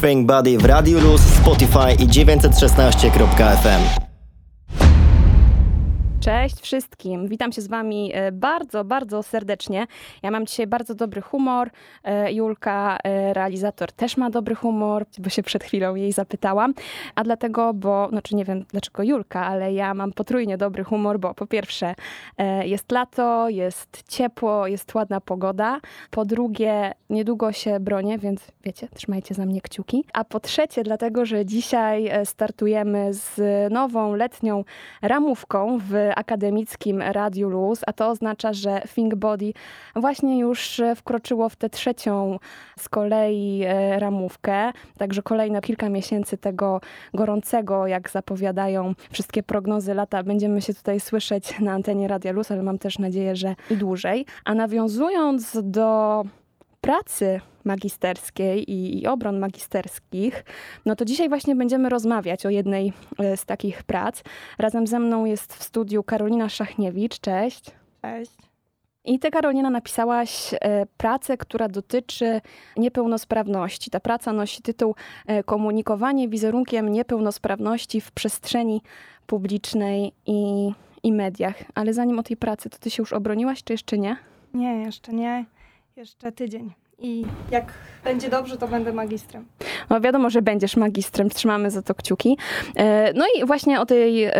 Think Body w Radio Luz, Spotify i 916.fm. Cześć wszystkim, witam się z Wami e, bardzo, bardzo serdecznie. Ja mam dzisiaj bardzo dobry humor. E, Julka, e, realizator, też ma dobry humor, bo się przed chwilą jej zapytałam. A dlatego, bo, znaczy nie wiem dlaczego Julka, ale ja mam potrójnie dobry humor, bo po pierwsze jest lato, jest ciepło, jest ładna pogoda. Po drugie, niedługo się bronię, więc wiecie, trzymajcie za mnie kciuki. A po trzecie, dlatego, że dzisiaj startujemy z nową letnią ramówką w akademickim Radiu Luz, a to oznacza, że Think Body właśnie już wkroczyło w tę trzecią z kolei e, ramówkę, także kolejne kilka miesięcy tego gorącego, jak zapowiadają wszystkie prognozy lata, będziemy się tutaj słyszeć na antenie Radia Luz, ale mam też nadzieję, że i dłużej. A nawiązując do pracy magisterskiej i, i, obron magisterskich, no to dzisiaj właśnie będziemy rozmawiać o jednej e, z takich prac. Razem ze mną jest w studiu Karolina Szachniewicz. Cześć. Cześć. I ty, Karolina, napisałaś e, pracę, która dotyczy niepełnosprawności. Ta praca nosi tytuł e, Komunikowanie wizerunkiem niepełnosprawności w przestrzeni publicznej i, i mediach. Ale zanim o tej pracy, to ty się już obroniłaś, czy jeszcze nie? Nie, jeszcze nie. Jeszcze tydzień. I jak będzie dobrze, to będę magistrem. No wiadomo, że będziesz magistrem, trzymamy za to kciuki. E, no i właśnie o tej e,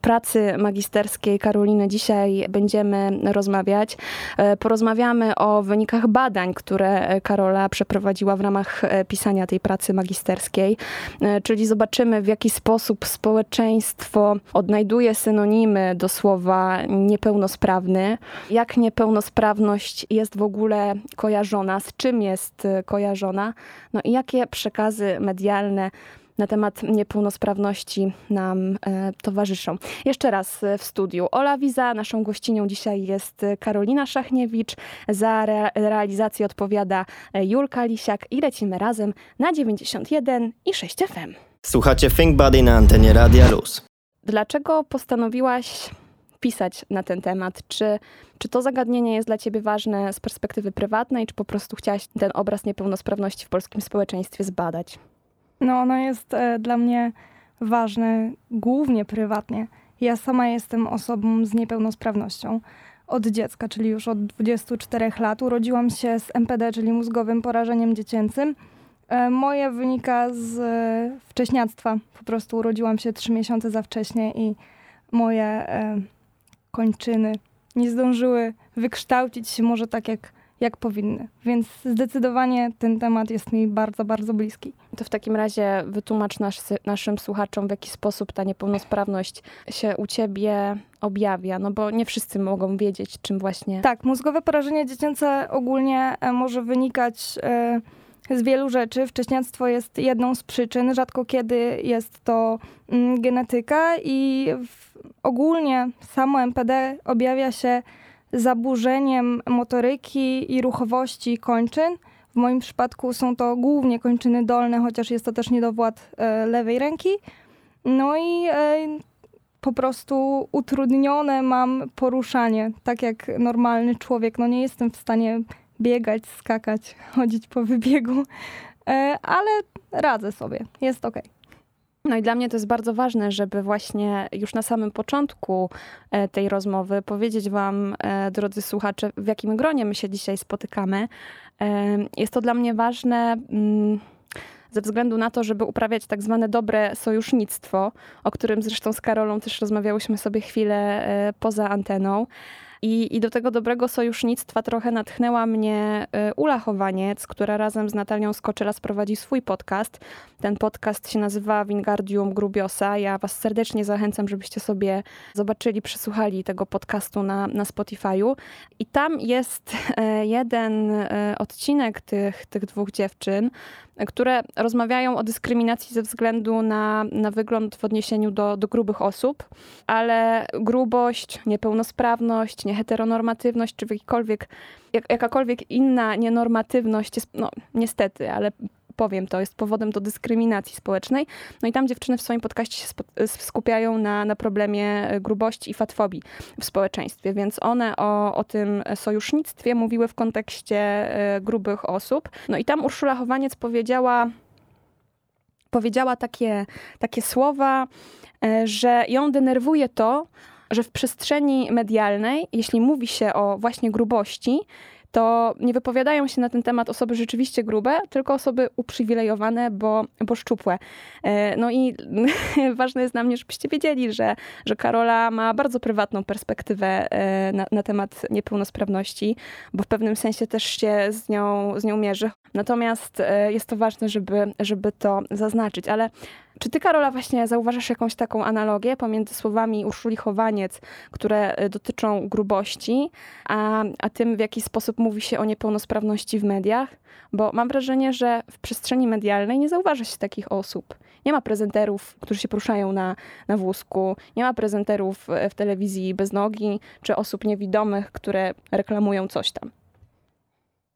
pracy magisterskiej Karoliny dzisiaj będziemy rozmawiać. E, porozmawiamy o wynikach badań, które Karola przeprowadziła w ramach pisania tej pracy magisterskiej, czyli zobaczymy w jaki sposób społeczeństwo odnajduje synonimy do słowa niepełnosprawny, jak niepełnosprawność jest w ogóle kojarzona, z czym jest kojarzona, no i jakie przekazy medialne na temat niepełnosprawności nam e, towarzyszą. Jeszcze raz e, w studiu Ola Wiza, naszą gościnią dzisiaj jest Karolina Szachniewicz, za re realizację odpowiada e, Julka Lisiak i lecimy razem na 91 i 6 FM. Słuchacie Think Body na antenie Radia Luz. Dlaczego postanowiłaś pisać na ten temat? Czy, czy to zagadnienie jest dla ciebie ważne z perspektywy prywatnej, czy po prostu chciałaś ten obraz niepełnosprawności w polskim społeczeństwie zbadać? No, ono jest e, dla mnie ważne głównie prywatnie. Ja sama jestem osobą z niepełnosprawnością od dziecka, czyli już od 24 lat. Urodziłam się z MPD, czyli mózgowym porażeniem dziecięcym. E, moje wynika z e, wcześniactwa. Po prostu urodziłam się 3 miesiące za wcześnie i moje kończyny nie zdążyły wykształcić się może tak, jak, jak powinny. Więc zdecydowanie ten temat jest mi bardzo, bardzo bliski. To w takim razie wytłumacz nas, naszym słuchaczom, w jaki sposób ta niepełnosprawność się u ciebie objawia, no bo nie wszyscy mogą wiedzieć, czym właśnie. Tak, mózgowe porażenie dziecięce ogólnie e, może wynikać. Yy, z wielu rzeczy. Wcześniactwo jest jedną z przyczyn, rzadko kiedy jest to mm, genetyka i ogólnie samo MPD objawia się zaburzeniem motoryki i ruchowości kończyn. W moim przypadku są to głównie kończyny dolne, chociaż jest to też niedowład e, lewej ręki. No i e, po prostu utrudnione mam poruszanie, tak jak normalny człowiek. No nie jestem w stanie biegać, skakać, chodzić po wybiegu, e, ale radzę sobie, jest ok. No i dla mnie to jest bardzo ważne, żeby właśnie już na samym początku e, tej rozmowy powiedzieć Wam, e, drodzy słuchacze, w jakim gronie my się dzisiaj spotykamy. Jest to dla mnie ważne mm, ze względu na to, żeby uprawiać tak zwane dobre sojusznictwo, o którym zresztą z Karolą też rozmawiałyśmy sobie chwilę poza anteną. I, I do tego dobrego sojusznictwa trochę natchnęła mnie y, Ula Chowaniec, która razem z Natalią Skoczyla sprowadzi swój podcast. Ten podcast się nazywa Wingardium Grubiosa. Ja was serdecznie zachęcam, żebyście sobie zobaczyli, przesłuchali tego podcastu na, na Spotify'u. I tam jest e, jeden e, odcinek tych, tych dwóch dziewczyn, które rozmawiają o dyskryminacji ze względu na, na wygląd w odniesieniu do, do grubych osób, ale grubość, niepełnosprawność, nieheteronormatywność, czy jakikolwiek, jak, jakakolwiek inna nienormatywność jest, no niestety, ale powiem, to jest powodem do dyskryminacji społecznej. No i tam dziewczyny w swoim podcaście się skupiają na, na problemie grubości i fatfobii w społeczeństwie, więc one o, o tym sojusznictwie mówiły w kontekście e, grubych osób. No i tam Urszula Chowaniec powiedziała powiedziała takie, takie słowa, że ją denerwuje to, że w przestrzeni medialnej, jeśli mówi się o właśnie grubości, to nie wypowiadają się na ten temat osoby rzeczywiście grube, tylko osoby uprzywilejowane, bo, bo szczupłe. E, no i ważne jest dla mnie, żebyście wiedzieli, że, że Karola ma bardzo prywatną perspektywę e, na, na temat niepełnosprawności, bo w pewnym sensie też się z nią, z nią mierzy. Natomiast e, jest to ważne, żeby, żeby to zaznaczyć. Ale czy ty, Karola, właśnie zauważasz jakąś taką analogię pomiędzy słowami Urszuli Chowaniec, które e, dotyczą grubości, a, a tym, w jaki sposób mówi się o niepełnosprawności w mediach? Bo mam wrażenie, że w przestrzeni medialnej nie zauważa się takich osób. Nie ma prezenterów, którzy się poruszają na, na wózku, nie ma prezenterów e, w telewizji bez nogi, czy osób niewidomych, które reklamują coś tam.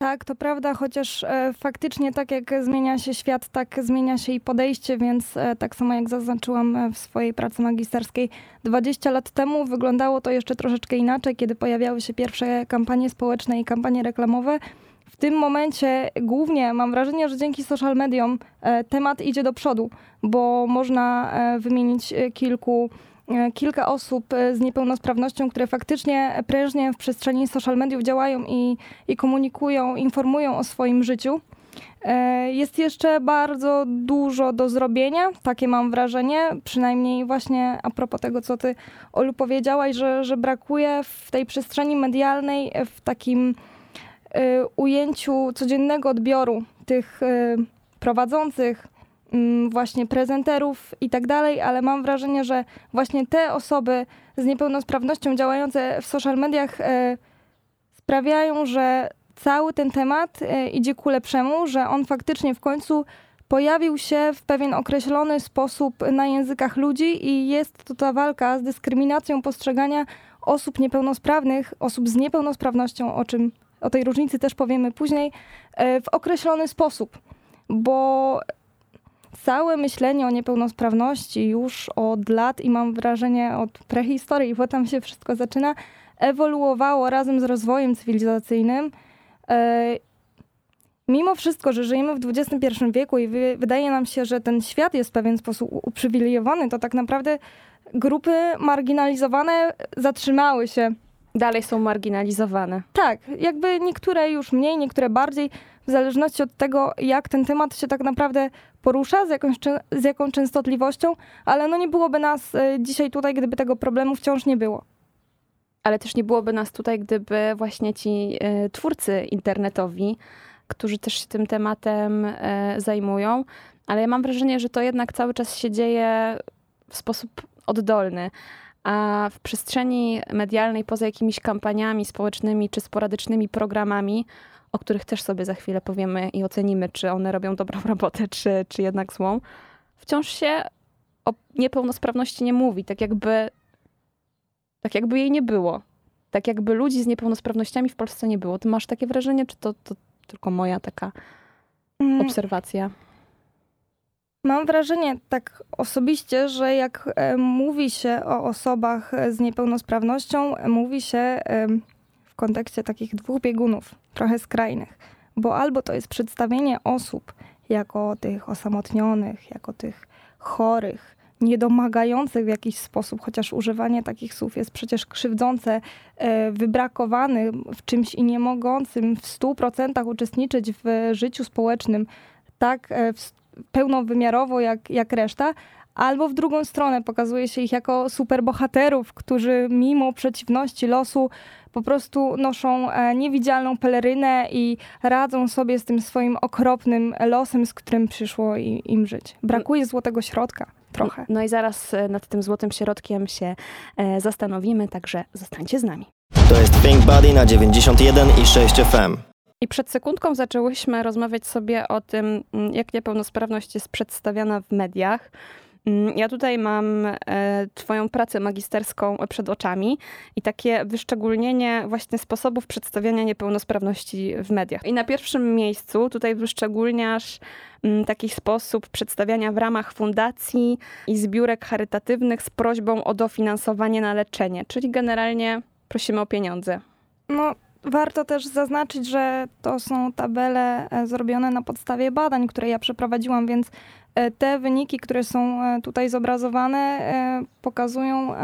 Tak, to prawda, chociaż e, faktycznie tak jak zmienia się świat, tak zmienia się i podejście, więc e, tak samo jak zaznaczyłam e, w swojej pracy magisterskiej, 20 lat temu wyglądało to jeszcze troszeczkę inaczej, kiedy pojawiały się pierwsze kampanie społeczne i kampanie reklamowe. W tym momencie głównie mam wrażenie, że dzięki social mediom temat idzie do przodu, bo można wymienić kilku kilka osób e, z niepełnosprawnością, które faktycznie prężnie w przestrzeni social mediów działają i, i komunikują, informują o swoim życiu. E, Jest jeszcze bardzo dużo do zrobienia, takie mam wrażenie, przynajmniej właśnie a propos tego, co ty, Olu, powiedziałaś, że, że brakuje w tej przestrzeni medialnej, e, w takim e, ujęciu codziennego odbioru tych e, prowadzących, właśnie prezenterów i tak dalej, ale mam wrażenie, że właśnie te osoby z niepełnosprawnością działające w social mediach e, sprawiają, że cały ten temat e, idzie ku lepszemu, że on faktycznie w końcu pojawił się w pewien określony sposób na językach ludzi i jest to ta walka z dyskryminacją postrzegania osób niepełnosprawnych, osób z niepełnosprawnością, o czym o tej różnicy też powiemy później, e, w określony sposób, bo całe myślenie o niepełnosprawności już od lat i mam wrażenie od prehistorii, bo tam się wszystko zaczyna, ewoluowało razem z rozwojem cywilizacyjnym. E, Mimo wszystko, że żyjemy w XXI wieku i wy, wydaje nam się, że ten świat jest w pewien sposób uprzywilejowany, to tak naprawdę grupy marginalizowane zatrzymały się Dalej są marginalizowane. tak, jakby niektóre już mniej, niektóre bardziej, w zależności od tego, jak ten temat się tak naprawdę porusza, z, jakąś, z jaką częstotliwością, ale no nie byłoby nas e, dzisiaj tutaj, gdyby tego problemu wciąż nie było. Ale też nie byłoby nas tutaj, gdyby właśnie ci e, twórcy internetowi, którzy też się tym tematem e, zajmują, ale ja mam wrażenie, że to jednak cały czas się dzieje w sposób oddolny. A w przestrzeni medialnej, poza jakimiś kampaniami społecznymi czy sporadycznymi programami, o których też sobie za chwilę powiemy i ocenimy, czy one robią dobrą robotę, czy, czy jednak złą, wciąż się o niepełnosprawności nie mówi, tak jakby, tak jakby jej nie było. Tak jakby ludzi z niepełnosprawnościami w Polsce nie było. Ty masz takie wrażenie, czy to, to tylko moja taka Mm, obserwacja? Mam wrażenie tak osobiście, że jak e, mówi się o osobach z niepełnosprawnością, mówi się w kontekście takich dwóch biegunów, trochę skrajnych. Bo albo to jest przedstawienie osób jako tych osamotnionych, jako tych chorych, niedomagających w jakiś sposób, chociaż używanie takich słów jest przecież krzywdzące, e, wybrakowanym w czymś i nie mogącym w 100% uczestniczyć w życiu społecznym tak e, pełnowymiarowo jak, jak reszta, albo w drugą stronę pokazuje się ich jako superbohaterów, którzy mimo przeciwności losu po prostu noszą e, niewidzialną pelerynę i radzą sobie z tym swoim okropnym losem, z którym przyszło im żyć. Brakuje złotego środka trochę. No i zaraz e, nad tym złotym środkiem się e, zastanowimy, także zostańcie z nami. To jest Think Buddy na 91 i 6 FM. I przed sekundką zaczęłyśmy rozmawiać sobie o tym, mm, jak niepełnosprawność jest przedstawiana w mediach. Mm, Ja tutaj mam e, Twoją pracę magisterską przed oczami i takie wyszczególnienie właśnie sposobów przedstawiania niepełnosprawności w mediach. I na pierwszym miejscu tutaj wyszczególniasz mm, taki sposób przedstawiania w ramach fundacji i zbiórek charytatywnych z prośbą o dofinansowanie na leczenie, czyli generalnie prosimy o pieniądze. No, warto też zaznaczyć, że to są tabele e, zrobione na podstawie badań, które ja przeprowadziłam, więc e, te wyniki, które są e, tutaj zobrazowane, pokazują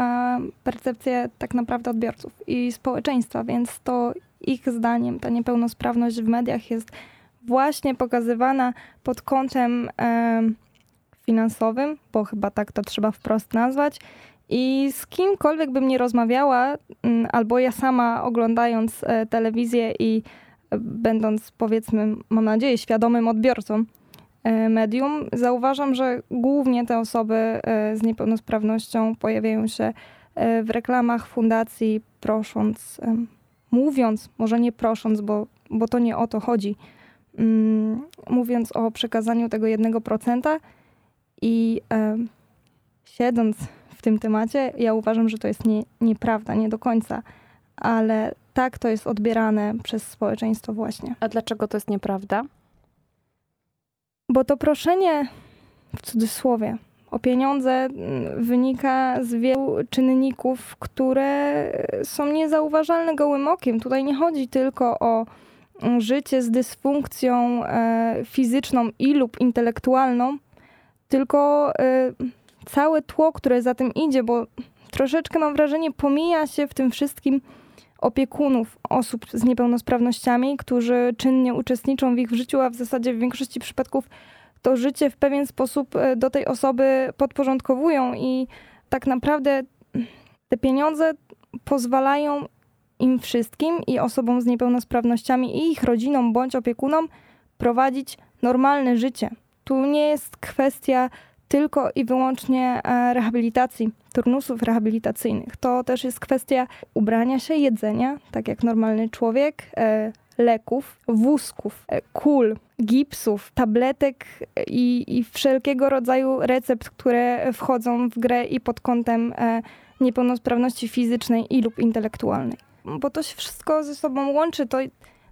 percepcję tak naprawdę odbiorców i społeczeństwa, więc to ich zdaniem ta niepełnosprawność w mediach jest właśnie pokazywana pod kątem finansowym, bo chyba tak to trzeba wprost nazwać. I z kimkolwiek bym nie rozmawiała, mm, albo ja sama oglądając e, telewizję i e, będąc, powiedzmy, mam nadzieję, świadomym odbiorcą e, medium, zauważam, że głównie te osoby z niepełnosprawnością pojawiają się w reklamach fundacji, prosząc, mówiąc, może nie prosząc, bo, bo to nie o to chodzi, mm, mówiąc o przekazaniu tego 1% i em, siedząc w tym temacie, ja uważam, że to jest nie, nieprawda, nie do końca, ale tak to jest odbierane przez społeczeństwo właśnie. A dlaczego to jest nieprawda? Bo to proszenie, w cudzysłowie, o pieniądze mm, wynika z wielu czynników, które są niezauważalne gołym okiem. Tutaj nie chodzi tylko o mm, życie z dysfunkcją e, fizyczną i lub intelektualną, tylko e, całe tło, które za tym idzie, bo troszeczkę mam wrażenie, pomija się w tym wszystkim opiekunów osób z niepełnosprawnościami, którzy czynnie uczestniczą w ich życiu, a w zasadzie w większości przypadków to życie w pewien sposób e, do tej osoby podporządkowują i tak naprawdę te pieniądze pozwalają im wszystkim i osobom z niepełnosprawnościami i ich rodzinom bądź opiekunom prowadzić normalne życie. Tu nie jest kwestia tylko i wyłącznie e, rehabilitacji, turnusów rehabilitacyjnych. To też jest kwestia ubrania się, jedzenia, tak jak normalny człowiek, e, leków, wózków, e, kul, gipsów, tabletek i, i wszelkiego rodzaju recept, które wchodzą w grę i pod kątem niepełnosprawności fizycznej i lub intelektualnej. Bo to się wszystko ze sobą łączy, to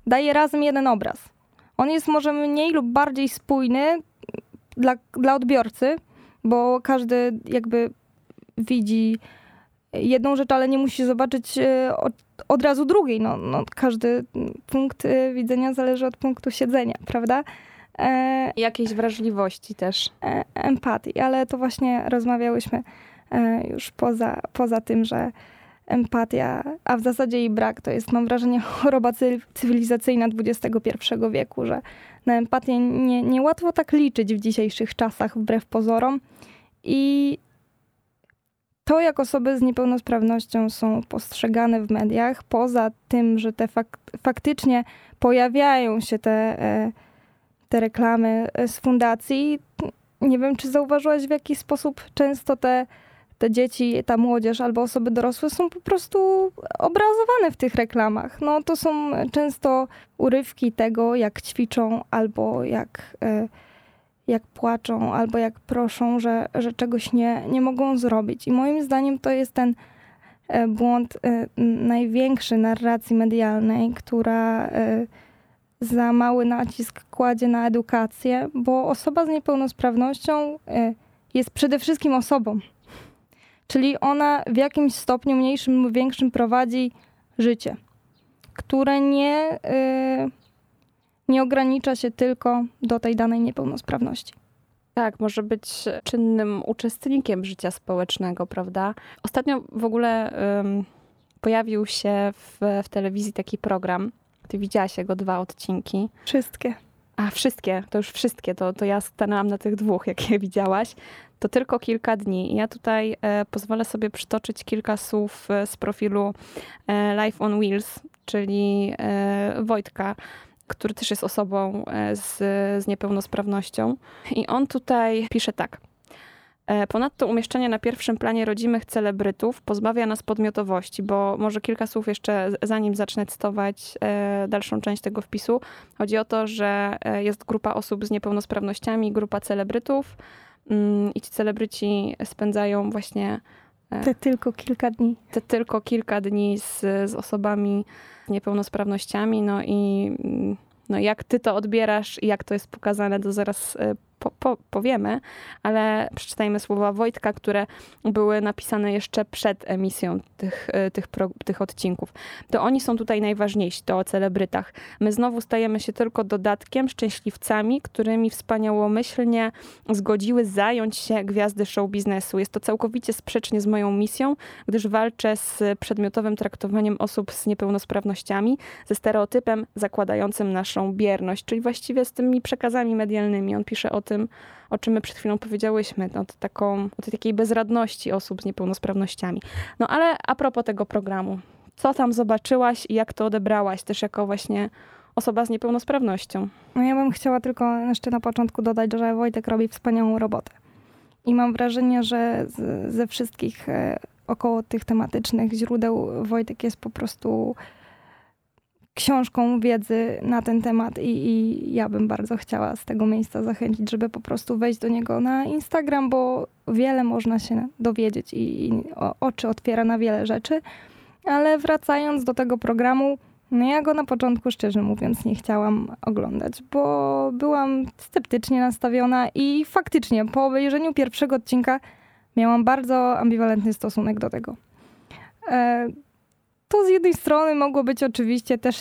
daje razem jeden obraz. On jest może mniej lub bardziej spójny dla, dla odbiorcy, bo każdy jakby widzi jedną rzecz, ale nie musi zobaczyć e, od, od razu drugiej. No, no, każdy punkt e, widzenia zależy od punktu siedzenia, prawda? E, Jakiejś wrażliwości też. e, empatii, ale to właśnie rozmawiałyśmy e, już poza, poza tym, że empatia, a w zasadzie jej brak, to jest, mam wrażenie, choroba cy- cywilizacyjna XXI wieku, że na empatię nie, niełatwo tak liczyć w dzisiejszych czasach, wbrew pozorom. I to, jak osoby z niepełnosprawnością są postrzegane w mediach, poza tym, że te fak- faktycznie pojawiają się te, e, te reklamy e, z fundacji, nie wiem, czy zauważyłaś, w jaki sposób często te, te dzieci, ta młodzież albo osoby dorosłe są po prostu obrazowane w tych reklamach. No, to są często urywki tego, jak ćwiczą albo jak, e, jak płaczą, albo jak proszą, że, że czegoś nie, nie mogą zrobić. I moim zdaniem to jest ten e, błąd e, największy narracji medialnej, która za mały nacisk kładzie na edukację, bo osoba z niepełnosprawnością jest przede wszystkim osobą. Czyli ona w jakimś stopniu mniejszym lub większym prowadzi życie, które nie, y, nie ogranicza się tylko do tej danej niepełnosprawności. Tak, może być czynnym uczestnikiem życia społecznego, prawda? Ostatnio w ogóle ym, pojawił się w, w telewizji taki program. Ty widziałaś jego dwa odcinki. Wszystkie. A, wszystkie, to już wszystkie, to, to ja stanęłam na tych dwóch, jakie widziałaś. To tylko kilka dni. Ja tutaj e, pozwolę sobie przytoczyć kilka słów e, z profilu e, Life on Wheels, czyli Wojtka, który też jest osobą z, z niepełnosprawnością. I on tutaj pisze tak. Ponadto umieszczenie na pierwszym planie rodzimych celebrytów pozbawia nas podmiotowości, bo może kilka słów jeszcze, zanim zacznę cytować dalszą część tego wpisu. Chodzi o to, że jest grupa osób z niepełnosprawnościami, grupa celebrytów i ci celebryci spędzają właśnie Te tylko kilka dni. te tylko kilka dni z, z osobami z niepełnosprawnościami. No i mm, no jak ty to odbierasz i jak to jest pokazane, to zaraz e, po, po, powiemy, ale przeczytajmy słowa Wojtka, które były napisane jeszcze przed emisją tych, e, tych, pro, tych odcinków. To oni są tutaj najważniejsi, to o celebrytach. My znowu stajemy się tylko dodatkiem, szczęśliwcami, którymi wspaniałomyślnie zgodziły zająć się gwiazdy show biznesu. Jest to całkowicie sprzecznie z moją misją, gdyż walczę z przedmiotowym traktowaniem osób z niepełnosprawnościami, ze stereotypem zakładającym naszą bierność, czyli właściwie z tymi przekazami medialnymi. On pisze o tym, o czym my przed chwilą powiedziałyśmy, o, taką, o tej takiej bezradności osób z niepełnosprawnościami. No ale a propos tego programu, co tam zobaczyłaś i jak to odebrałaś też jako właśnie osoba z niepełnosprawnością? No ja bym chciała tylko jeszcze na początku dodać, że Wojtek robi wspaniałą robotę. I mam wrażenie, że z, ze wszystkich e, około tych tematycznych źródeł Wojtek jest po prostu książką wiedzy na ten temat i, i, ja bym bardzo chciała z tego miejsca zachęcić, żeby po prostu wejść do niego na Instagram, bo wiele można się dowiedzieć i, i oczy otwiera na wiele rzeczy. Ale wracając do tego programu, no ja go na początku, szczerze mówiąc, nie chciałam oglądać, bo byłam sceptycznie nastawiona i faktycznie po obejrzeniu pierwszego odcinka miałam bardzo ambiwalentny stosunek do tego. E, to z jednej strony mogło być oczywiście też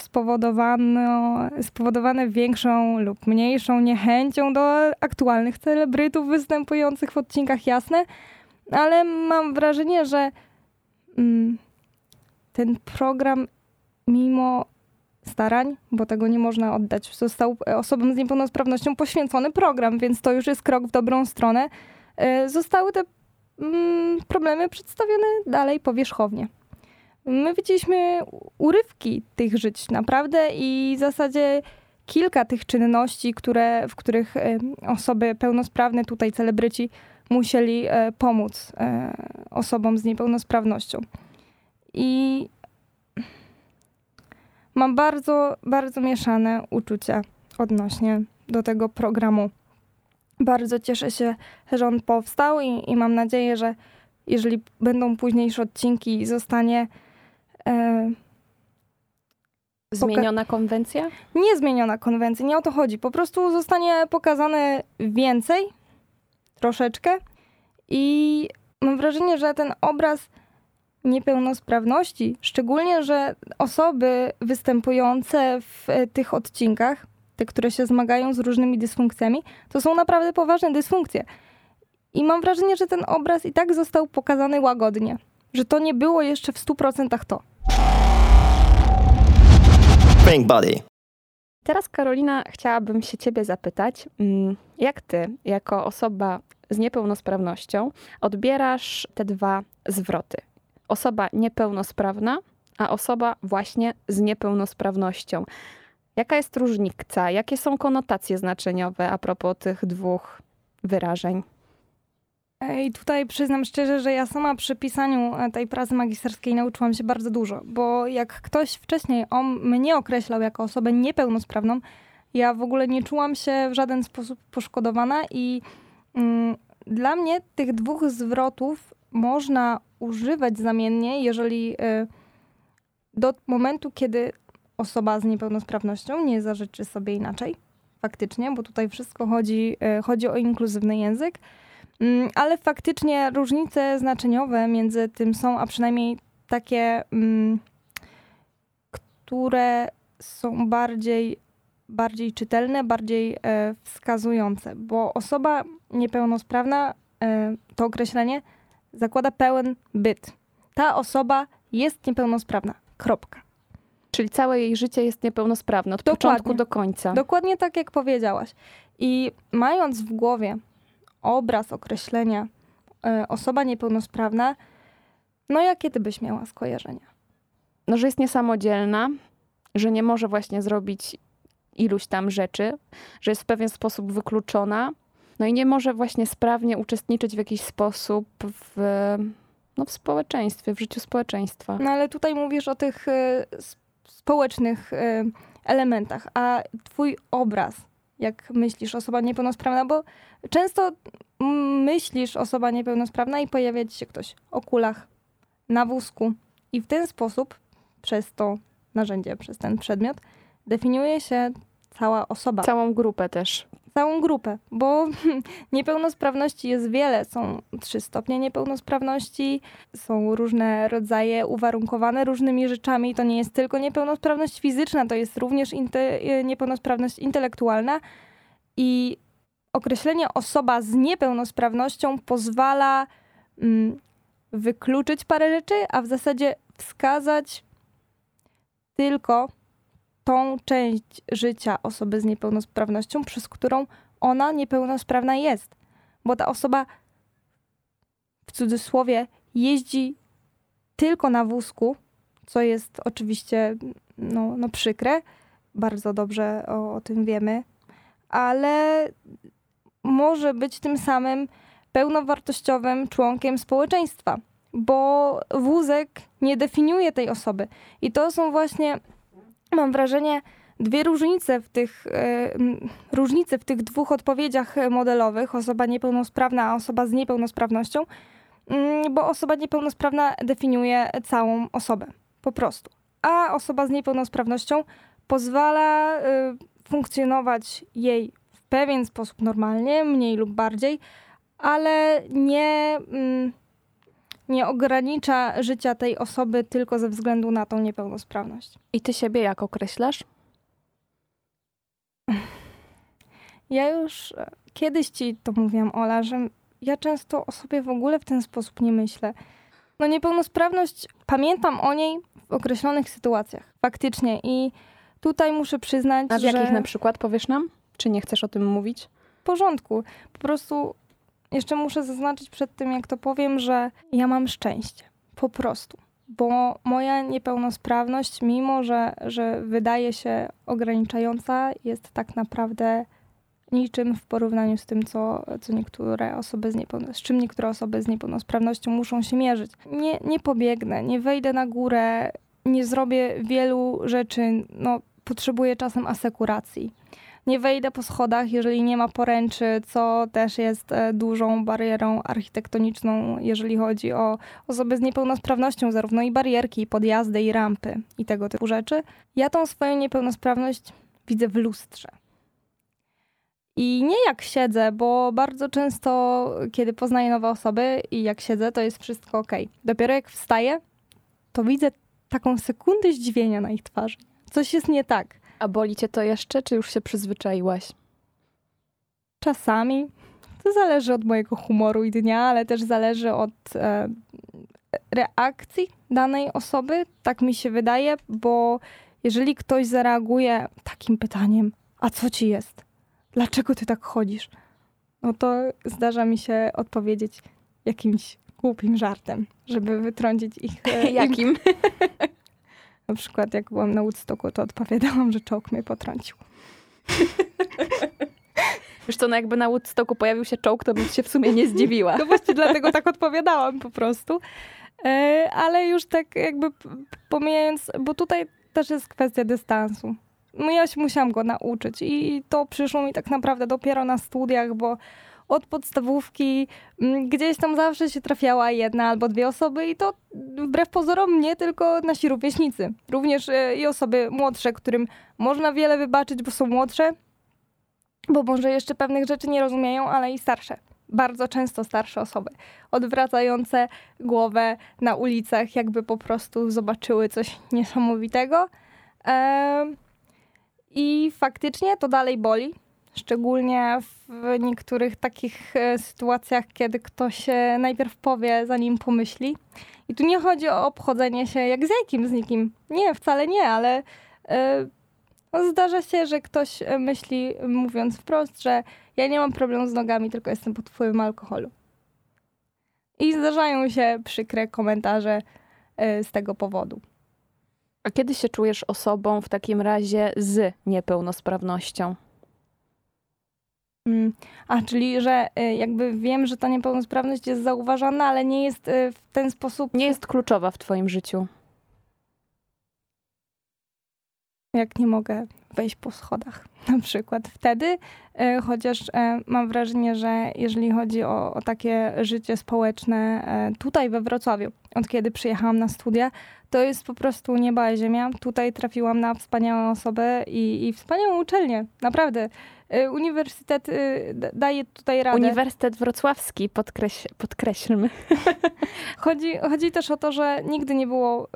spowodowane, większą lub mniejszą niechęcią do aktualnych celebrytów występujących w odcinkach, jasne, ale mam wrażenie, że mm, ten program mimo starań, bo tego nie można oddać, został osobom z niepełnosprawnością poświęcony program, więc to już jest krok w dobrą stronę. E, zostały te mm, problemy przedstawione dalej powierzchownie. My widzieliśmy urywki tych żyć naprawdę i w zasadzie kilka tych czynności, które, w których e, osoby pełnosprawne, tutaj celebryci, musieli e, pomóc osobom z niepełnosprawnością. I mam bardzo, bardzo mieszane uczucia odnośnie do tego programu. Bardzo cieszę się, że on powstał i, i mam nadzieję, że jeżeli będą późniejsze odcinki, zostanie. E, Zmieniona konwencja? Nie zmieniona konwencja, nie o to chodzi. Po prostu zostanie pokazane więcej, troszeczkę. I mam wrażenie, że ten obraz niepełnosprawności, szczególnie, że osoby występujące w e, tych odcinkach, te, które się zmagają z różnymi dysfunkcjami, to są naprawdę poważne dysfunkcje. I mam wrażenie, że ten obraz i tak został pokazany łagodnie, że to nie było jeszcze w 100% to. Pink Body. Teraz, Karolina, chciałabym się Ciebie zapytać, mm, jak Ty, jako osoba z niepełnosprawnością, odbierasz te dwa zwroty? osoba niepełnosprawna, a osoba właśnie z niepełnosprawnością. Jaka jest różnica? Jakie są konotacje znaczeniowe a propos tych dwóch wyrażeń? I tutaj przyznam szczerze, że ja sama przy pisaniu e, tej pracy magisterskiej nauczyłam się bardzo dużo, bo jak ktoś wcześniej on mnie określał jako osobę niepełnosprawną, ja w ogóle nie czułam się w żaden sposób poszkodowana i mm, dla mnie tych dwóch zwrotów można używać zamiennie, jeżeli y, do momentu, kiedy osoba z niepełnosprawnością nie zażyczy sobie inaczej, faktycznie, bo tutaj wszystko chodzi, y, chodzi o inkluzywny język, ale faktycznie różnice znaczeniowe między tym są, a przynajmniej takie, mm, które są bardziej, bardziej czytelne, bardziej e, wskazujące, bo osoba niepełnosprawna, e, to określenie zakłada pełen byt. Ta osoba jest niepełnosprawna. Kropka. Czyli całe jej życie jest niepełnosprawne, od Dokładnie. początku do końca. Dokładnie tak, jak powiedziałaś. I mając w głowie obraz określenia y, osoba niepełnosprawna, no jakie ty byś miała skojarzenia? No, że jest niesamodzielna, że nie może właśnie zrobić iluś tam rzeczy, że jest w pewien sposób wykluczona, no i nie może właśnie sprawnie uczestniczyć w jakiś sposób w, no, w społeczeństwie, w życiu społeczeństwa. No ale tutaj mówisz o tych y, społecznych y, elementach, a twój obraz, jak myślisz osoba niepełnosprawna, bo często myślisz osoba niepełnosprawna i pojawia ci się ktoś o kulach, na wózku. I w ten sposób przez to narzędzie, przez ten przedmiot definiuje się cała osoba. Całą grupę też całą grupę, bo niepełnosprawności jest wiele. Są trzy stopnie niepełnosprawności, są różne rodzaje uwarunkowane różnymi rzeczami. To nie jest tylko niepełnosprawność fizyczna, to jest również inte, niepełnosprawność intelektualna. I określenie osoba z niepełnosprawnością pozwala mm, wykluczyć parę rzeczy, a w zasadzie wskazać tylko tą część życia osoby z niepełnosprawnością, przez którą ona niepełnosprawna jest. Bo ta osoba w cudzysłowie jeździ tylko na wózku, co jest oczywiście no, no przykre, bardzo dobrze o, o tym wiemy, ale może być tym samym pełnowartościowym członkiem społeczeństwa, bo wózek nie definiuje tej osoby. I to są właśnie mam wrażenie, dwie różnice w tych, e, różnice w tych dwóch odpowiedziach modelowych, osoba niepełnosprawna, a osoba z niepełnosprawnością, mm, bo osoba niepełnosprawna definiuje całą osobę, po prostu. A osoba z niepełnosprawnością pozwala e, funkcjonować jej w pewien sposób normalnie, mniej lub bardziej, ale nie, mm, nie ogranicza życia tej osoby tylko ze względu na tą niepełnosprawność. I ty siebie jak określasz? Ja już e, kiedyś ci to mówiłam, Ola, że ja często o sobie w ogóle w ten sposób nie myślę. No niepełnosprawność, pamiętam o niej w określonych sytuacjach, faktycznie. I tutaj muszę przyznać, A w że... jakich na przykład powiesz nam? Czy nie chcesz o tym mówić? W porządku. Po prostu jeszcze muszę zaznaczyć przed tym, jak to powiem, że ja mam szczęście. Po prostu. Bo moja niepełnosprawność, mimo że, że wydaje się ograniczająca, jest tak naprawdę niczym w porównaniu z tym, co, co niektóre osoby z, niepełno, z czym niektóre osoby z niepełnosprawnością muszą się mierzyć. Nie, nie pobiegnę, nie wejdę na górę, nie zrobię wielu rzeczy, no, potrzebuję czasem asekuracji nie wejdę po schodach, jeżeli nie ma poręczy, co też jest e, dużą barierą architektoniczną, jeżeli chodzi o osoby z niepełnosprawnością, zarówno i barierki, i podjazdy, i rampy, i tego typu rzeczy. Ja tą swoją niepełnosprawność widzę w lustrze. I nie jak siedzę, bo bardzo często, kiedy poznaję nowe osoby i jak siedzę, to jest wszystko ok. Dopiero jak wstaję, to widzę taką sekundę zdziwienia na ich twarzy. Coś jest nie tak. A boli cię to jeszcze, czy już się przyzwyczaiłaś? Czasami. To zależy od mojego humoru i dnia, ale też zależy od e, reakcji danej osoby. Tak mi się wydaje, bo jeżeli ktoś zareaguje takim pytaniem, a co ci jest? Dlaczego ty tak chodzisz? No to zdarza mi się odpowiedzieć jakimś głupim żartem, żeby wytrącić ich. E, Jakim? Na przykład jak byłam na Woodstocku, to odpowiadałam, że czołg mnie potrącił. Wiesz co, no jakby na Woodstocku pojawił się czołg, to bym się w sumie nie zdziwiła. No właśnie dlatego tak odpowiadałam po prostu. E, ale już tak jakby pomijając, bo tutaj też jest kwestia dystansu. No ja się musiałam go nauczyć i to przyszło mi tak naprawdę dopiero na studiach, bo od podstawówki mm, gdzieś tam zawsze się trafiała jedna albo dwie osoby i to wbrew pozorom nie tylko nasi rówieśnicy. Również e, i osoby młodsze, którym można wiele wybaczyć, bo są młodsze, bo może jeszcze pewnych rzeczy nie rozumieją, ale i starsze. Bardzo często starsze osoby, odwracające głowę na ulicach, jakby po prostu zobaczyły coś niesamowitego. I faktycznie to dalej boli, Szczególnie w niektórych takich e, sytuacjach, kiedy ktoś najpierw powie, zanim pomyśli. I tu nie chodzi o obchodzenie się jak z jakim z nikim. Nie, wcale nie, ale yy, zdarza się, że ktoś myśli, mówiąc wprost, że ja nie mam problemu z nogami, tylko jestem pod wpływem alkoholu. I zdarzają się przykre komentarze z tego powodu. A kiedy się czujesz osobą w takim razie z niepełnosprawnością? Mm. A, czyli, że y, jakby wiem, że ta niepełnosprawność jest zauważana, ale nie jest y, w ten sposób. Nie jest kluczowa w Twoim życiu. Jak nie mogę wejść po schodach, na przykład. Wtedy, y, chociaż mam wrażenie, że jeżeli chodzi o, o takie życie społeczne tutaj we Wrocławiu, od kiedy przyjechałam na studia, to jest po prostu nieba i ziemia. Tutaj trafiłam na wspaniałą osobę i, i wspaniałą uczelnię. Naprawdę uniwersytet daje tutaj radę. Uniwersytet Wrocławski, podkreś, podkreślmy. Chodzi, chodzi też o to, że nigdy nie było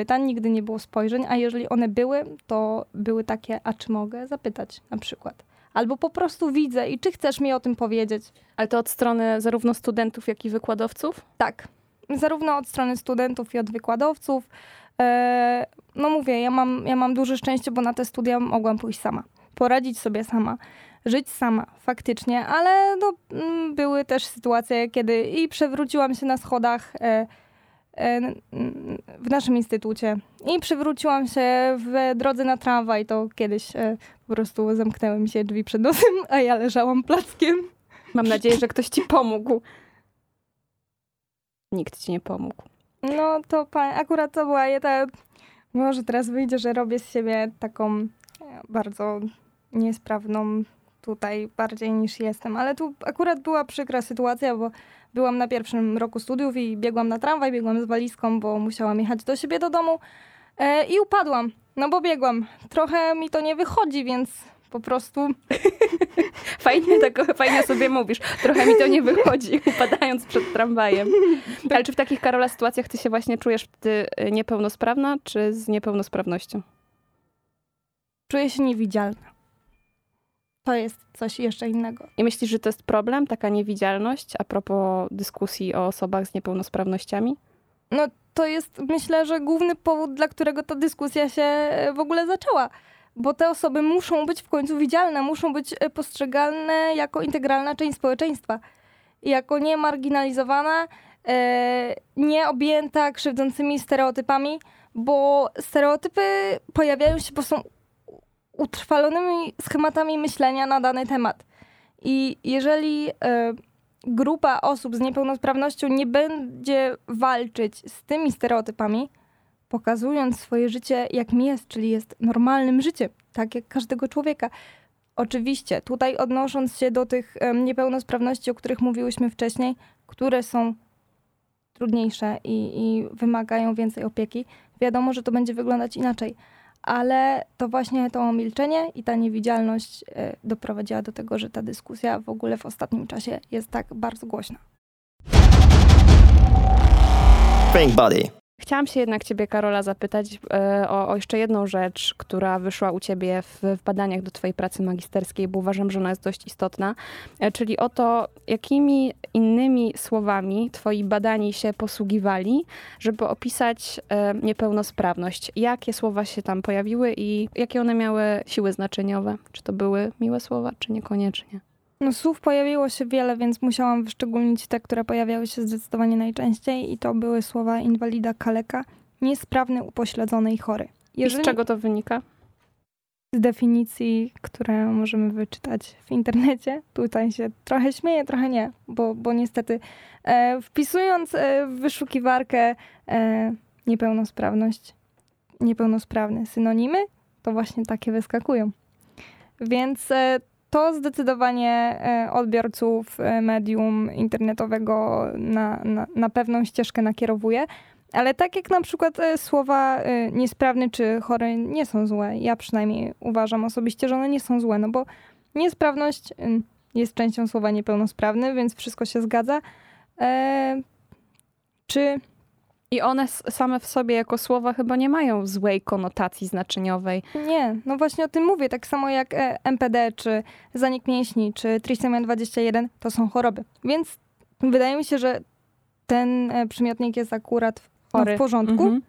pytań, nigdy nie było spojrzeń, a jeżeli one były, to były takie, a czy mogę zapytać na przykład. Albo po prostu widzę i czy chcesz mi o tym powiedzieć? Ale to od strony zarówno studentów, jak i wykładowców? Tak. Zarówno od strony studentów i od wykładowców. E, no mówię, ja mam, ja mam duże szczęście, bo na te studia mogłam pójść sama. Poradzić sobie sama. Żyć sama, faktycznie, ale no, mm, były też sytuacje, kiedy i przewróciłam się na schodach e, w naszym instytucie i przewróciłam się w drodze na tramwaj, to kiedyś e, po prostu zamknęły mi się drzwi przed nosem, a ja leżałam plackiem. Mam nadzieję, że ktoś ci pomógł. Nikt ci nie pomógł. No to akurat to była jedna, może teraz wyjdzie, że robię z siebie taką e, bardzo niesprawną tutaj bardziej niż jestem, ale tu akurat była przykra sytuacja, bo byłam na pierwszym roku studiów i biegłam na tramwaj, biegłam z walizką, bo musiałam jechać do siebie do domu e, i upadłam, no bo biegłam. Trochę mi to nie wychodzi, więc po prostu Fajnie, tak, fajnie sobie mówisz. Trochę mi to nie wychodzi, upadając przed tramwajem. Ale czy w takich, Karola, sytuacjach ty się właśnie czujesz ty y, niepełnosprawna, czy z niepełnosprawnością? czuję się niewidzialna. To jest coś jeszcze innego. I myślisz, że to jest problem, taka niewidzialność, a propos dyskusji o osobach z niepełnosprawnościami? No to jest, myślę, że główny powód, dla którego ta dyskusja się e, w ogóle zaczęła. Bo te osoby muszą być w końcu widzialne, muszą być e, postrzegalne jako integralna część społeczeństwa. Jako nie marginalizowana, e, nie objęta krzywdzącymi stereotypami, bo stereotypy pojawiają się, bo są utrwalonymi schematami myślenia na dany temat. I jeżeli e, grupa osób z niepełnosprawnością nie będzie walczyć z tymi stereotypami, pokazując swoje życie jakim jest, czyli jest normalnym życiem, tak jak każdego człowieka. Oczywiście, tutaj odnosząc się do tych em, niepełnosprawności, o których mówiłyśmy wcześniej, które są trudniejsze i, i wymagają więcej opieki, wiadomo, że to będzie wyglądać inaczej. Ale to właśnie to milczenie i ta niewidzialność e, doprowadziła do tego, że ta dyskusja w ogóle w ostatnim czasie jest tak bardzo głośna. Pink Body. Chciałam się jednak ciebie, Karola, zapytać e, o, o jeszcze jedną rzecz, która wyszła u ciebie w, w badaniach do twojej pracy magisterskiej, bo uważam, że ona jest dość istotna, e, czyli o to, jakimi innymi słowami twoi badani się posługiwali, żeby opisać e, niepełnosprawność. Jakie słowa się tam pojawiły i jakie one miały siły znaczeniowe? Czy to były miłe słowa, czy niekoniecznie? No, słów pojawiło się wiele, więc musiałam wyszczególnić te, które pojawiały się zdecydowanie najczęściej i to były słowa inwalida, kaleka, niesprawny, upośledzony i chory. I z czego to wynika? z definicji, które możemy wyczytać w internecie. Tutaj się trochę śmieję, trochę nie, bo, bo niestety e, wpisując e, w wyszukiwarkę e, niepełnosprawność, niepełnosprawne synonimy, to właśnie takie wyskakują. Więc e, to zdecydowanie e, odbiorców e, medium internetowego na, na, na pewną ścieżkę nakierowuje. Ale tak jak na przykład e, słowa niesprawny czy chory nie są złe, ja przynajmniej uważam osobiście, że one nie są złe, no bo niesprawność ym, jest częścią słowa niepełnosprawny, więc wszystko się zgadza. Czy I one same w sobie jako słowa chyba nie mają złej konotacji znaczeniowej. nie? No właśnie o tym mówię. Tak samo jak e, MPD, czy zanik mięśni, czy trisomia 21, to są choroby. Więc wydaje mi się, że ten e, przymiotnik jest akurat w, no, w porządku. Mhm.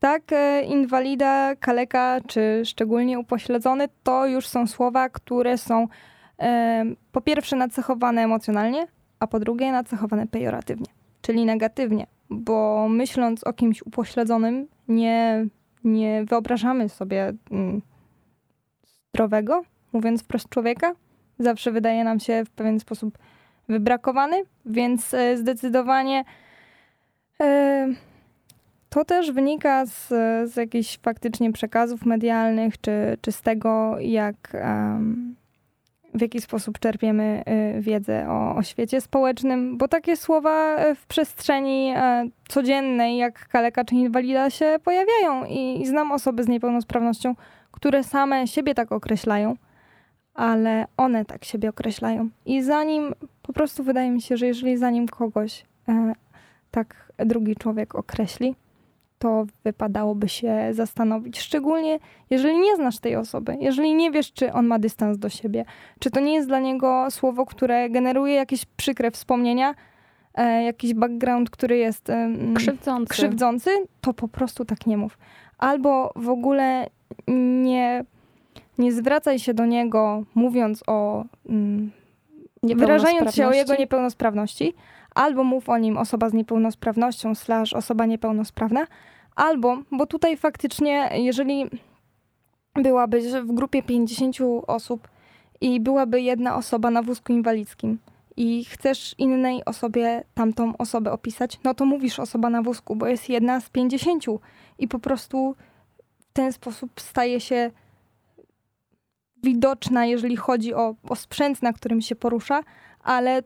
Tak, e, inwalida, kaleka czy szczególnie upośledzony to już są słowa, które są e, po pierwsze nacechowane emocjonalnie, a po drugie nacechowane pejoratywnie, czyli negatywnie, bo myśląc o kimś upośledzonym nie, nie wyobrażamy sobie mm, zdrowego, mówiąc wprost człowieka. Zawsze wydaje nam się w pewien sposób wybrakowany, więc e, zdecydowanie e, to też wynika z, z jakichś faktycznie przekazów medialnych, czy, czy z tego, jak, em, w jaki sposób czerpiemy y, wiedzę o, o świecie społecznym, bo takie słowa y, w przestrzeni e, codziennej, jak kaleka czy inwalida, się pojawiają. I, I znam osoby z niepełnosprawnością, które same siebie tak określają, ale one tak siebie określają. I zanim, po prostu wydaje mi się, że jeżeli zanim kogoś e, tak drugi człowiek określi, to wypadałoby się zastanowić. Szczególnie jeżeli nie znasz tej osoby, jeżeli nie wiesz, czy on ma dystans do siebie, czy to nie jest dla niego słowo, które generuje jakieś przykre wspomnienia, e, jakiś background, który jest em, Krzywdzący. krzywdzący, to po prostu tak nie mów. Albo w ogóle nie, nie zwracaj się do niego mówiąc o mm, wyrażając się o jego Niepełnosprawności. Albo mów o nim osoba z niepełnosprawnością slash osoba niepełnosprawna, albo, bo tutaj faktycznie, jeżeli byłabyś w grupie 50 osób i byłaby jedna osoba na wózku inwalidzkim i chcesz innej osobie tamtą osobę opisać, no to mówisz osoba na wózku, bo jest jedna z 50 i po prostu w ten sposób staje się widoczna, jeżeli chodzi o, o sprzęt, na którym się porusza, ale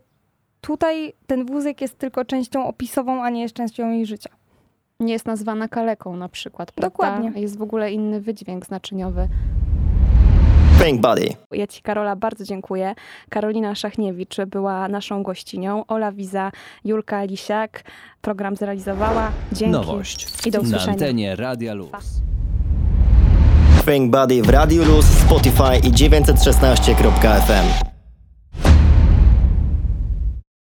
tutaj ten wózek jest tylko częścią opisową, a nie jest częścią jej życia. Nie jest nazwana kaleką na przykład, prawda? Dokładnie. Jest w ogóle inny wydźwięk znaczeniowy. Pink Body. Ja Ci, Karola, bardzo dziękuję. Karolina Szachniewicz była naszą gościnią. Ola Wiza, Julka Lisiak program zrealizowała. Dzięki. Nowość. I do Na usłyszenia. antenie Radia Luz. Pink Body w Radiu Luz, Spotify i 916.fm.